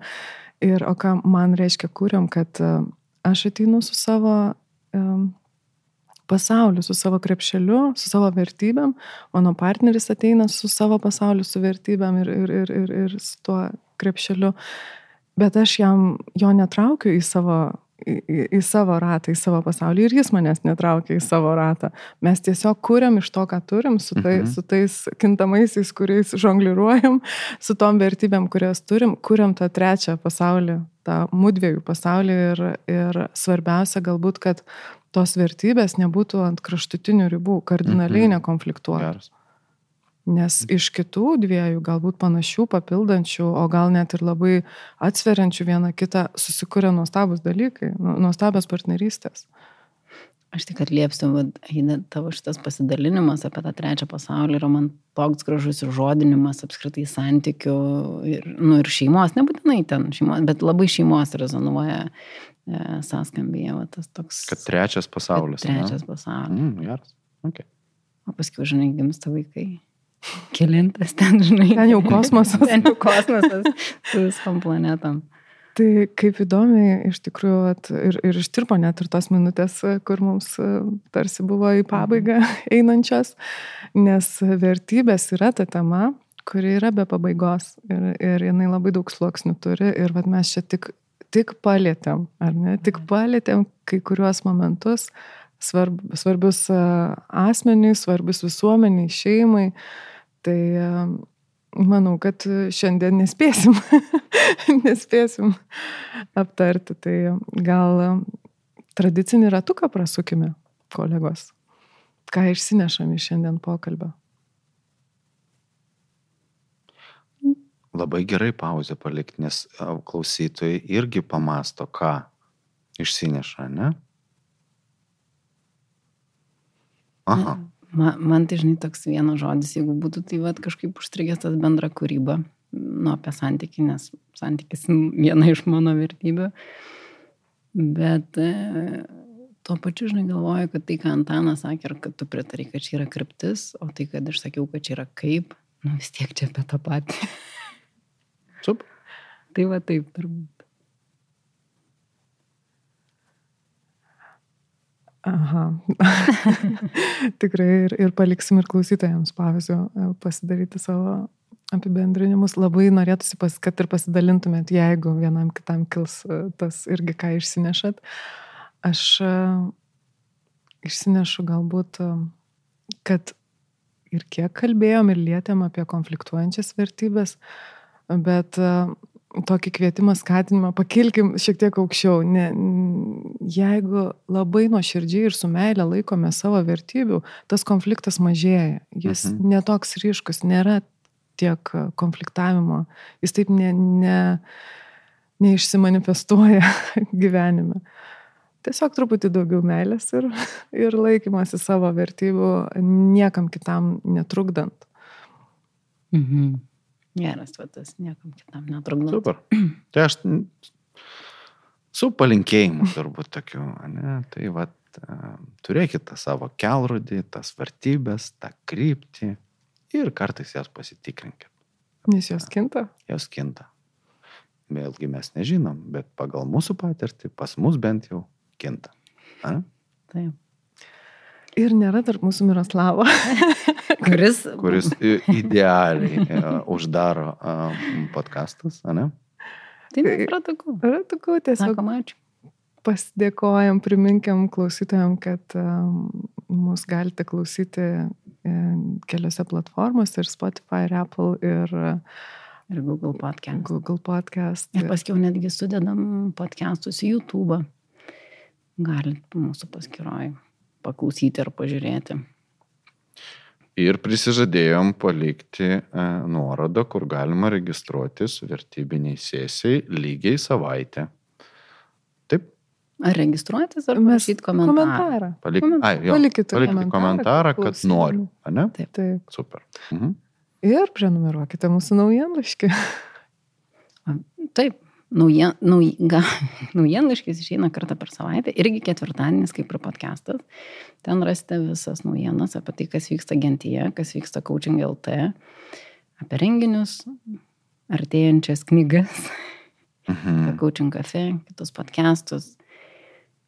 Ir o ką man reiškia kuriam, kad e, aš ateinu su savo um, pasauliu, su savo krepšeliu, su savo vertybėm, mano partneris ateina su savo pasauliu, su vertybėm ir, ir, ir, ir, ir su tuo krepšeliu, bet aš jam jo netraukiu į savo, į, į, į savo ratą, į savo pasaulį ir jis manęs netraukia į savo ratą. Mes tiesiog kuriam iš to, ką turim, su, tai, mhm. su tais kintamaisiais, kuriais žongliruojam, su tom vertybėm, kurias turim, kuriam tą trečią pasaulį, tą mudviejų pasaulį ir, ir svarbiausia galbūt, kad tos vertybės nebūtų ant kraštutinių ribų, kardinaliai mhm. nekonfliktuotų. Geras. Nes iš kitų dviejų, galbūt panašių, papildančių, o gal net ir labai atsveriančių vieną kitą, susikūrė nuostabus dalykai, nu, nuostabios partnerystės. Aš tik atliepsiu, Aida, tavo šitas pasidalinimas apie tą trečią pasaulį yra man toks gražus ir žodinimas apskritai santykių ir, nu, ir šeimos, nebūtinai ten šeimos, bet labai šeimos rezonuoja E, sąskambyje, va, tas toks. Kad trečias pasaulis. Kad trečias ne? pasaulis. Mm, geras. Okay. O paskui, žinai, gimsta vaikai. Kelintas ten, žinai. Ten jau kosmosas. ten jau kosmosas su visom planetom. Tai kaip įdomiai iš tikrųjų at, ir, ir ištirpo net ir tos minutės, kur mums e, tarsi buvo į pabaigą einančios, nes vertybės yra ta tema, kuri yra be pabaigos ir, ir jinai labai daug sluoksnių turi ir vad mes čia tik tik palėtėm, ar ne, tik mhm. palėtėm kai kuriuos momentus svarb, svarbius asmenys, svarbius visuomeniai, šeimai. Tai manau, kad šiandien nespėsim, nespėsim aptarti. Tai gal tradicinį ratuką prasukime, kolegos. Ką išsinešam iš šiandien pokalbio? Labai gerai pauzę palikti, nes klausytojai irgi pamasto, ką išsineša, ne? Aha. Man, man tai, žinai, toks vienas žodis, jeigu būtų tai vad kažkaip užstrigęs tas bendra kūryba, nu, apie santykį, nes santykis viena iš mano vertybių. Bet e, tuo pačiu, žinai, galvoju, kad tai, ką Antanas sakė, ir kad tu pritari, kad čia yra kryptis, o tai, kad aš sakiau, kad čia yra kaip, nu vis tiek čia apie tą patį. Sup. Tai va taip turbūt. Aha. Tikrai ir, ir paliksim ir klausytojams pavyzdžio e, pasidaryti savo apibendrinimus. Labai norėtųsi, pas, kad ir pasidalintumėt, jeigu vienam kitam kils e, tas irgi, ką išsinešat. Aš uh, išsinešu galbūt, kad ir kiek kalbėjom ir lietėm apie konfliktuojančias vertybės, uh, bet e, tokį kvietimą, skatinimą, pakilkim šiek tiek aukščiau. Ne, jeigu labai nuoširdžiai ir su meilė laikome savo vertybių, tas konfliktas mažėja. Jis mhm. netoks ryškus, nėra tiek konfliktavimo, jis taip ne, ne, neišsimanifestuoja gyvenime. Tiesiog truputį daugiau meilės ir, ir laikymasi savo vertybių, niekam kitam netrukdant. Mhm. Geras, va, tas niekam kitam netrukdo. Super. Tai aš su palinkėjimu turbūt tokiu, ne? Tai va, turėkite tą savo kelrodį, tas vertybės, tą kryptį ir kartais jas pasitikrinkite. Nes jos kinta? Jos kinta. Vėlgi mes nežinom, bet pagal mūsų patirtį, pas mus bent jau kinta. A? Taip. Ir nėra tarp mūsų Miroslavo. kuris. kuris idealiai e, uždaro podcastus, ne? Tai ratuku. Ratuku tiesiog. Sakom, ačiū. Pasidėkojam, priminkiam klausytojam, kad um, mus galite klausyti e, keliose platformose ir Spotify, ir Apple, ir, ir Google Podcast. Google Podcast. Ir paskiau netgi sudedam podcastus į YouTube. Galit mūsų paskiroje paklausyti ar pažiūrėti. Ir prisižadėjom palikti e, nuorodą, kur galima registruotis vertybiniai sėsiai lygiai savaitę. Taip? Ar registruotis, ar parašyti komentarą? komentarą. Palik, ai, jo, palikite palikite komentarą, komentarą kad noriu. Ne? Taip. Taip. Super. Mhm. Ir prenumeruokite mūsų naujienlaiškį. Taip, naujien, naujienlaiškis išeina kartą per savaitę, irgi ketvirtadienis kaip ir podcastas. Ten rasite visas naujienas apie tai, kas vyksta gentyje, kas vyksta coaching LT, apie renginius, artėjančias knygas, Mhm. coaching cafe, kitus podcastus.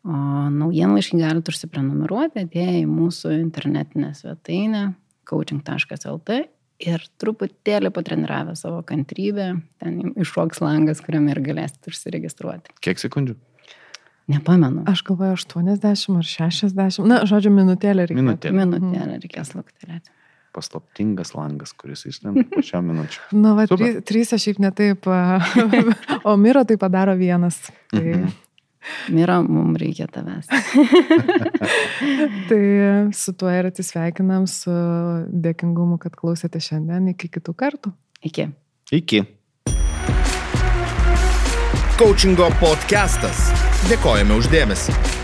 O naujienlaiškį galite užsiprenumeruoti, atėję į mūsų internetinę svetainę coaching.lt ir truputėlį patreniravę savo kantrybę, ten iššoks langas, kuriame ir galėsite užsiregistruoti. Kiek sekundžių? Nepamenu. Aš galvoju 80 ar 60. Na, žodžiu, minutėlė reikia. Minutėlė. Minutėlę reikės luktelėti. Paslaptingas langas, kuris įslenda po šią minučią. Na, va, trys, trys aš šiaip netaip, o Miro tai padaro vienas. Tai, Mhm. Mira, mums reikia tavęs. tai su tuo ir atsisveikinam, su dėkingumu, kad klausėte šiandien. Iki kitų kartų. Iki. Iki. Coachingo podcastas. Dėkojame uždėmesi.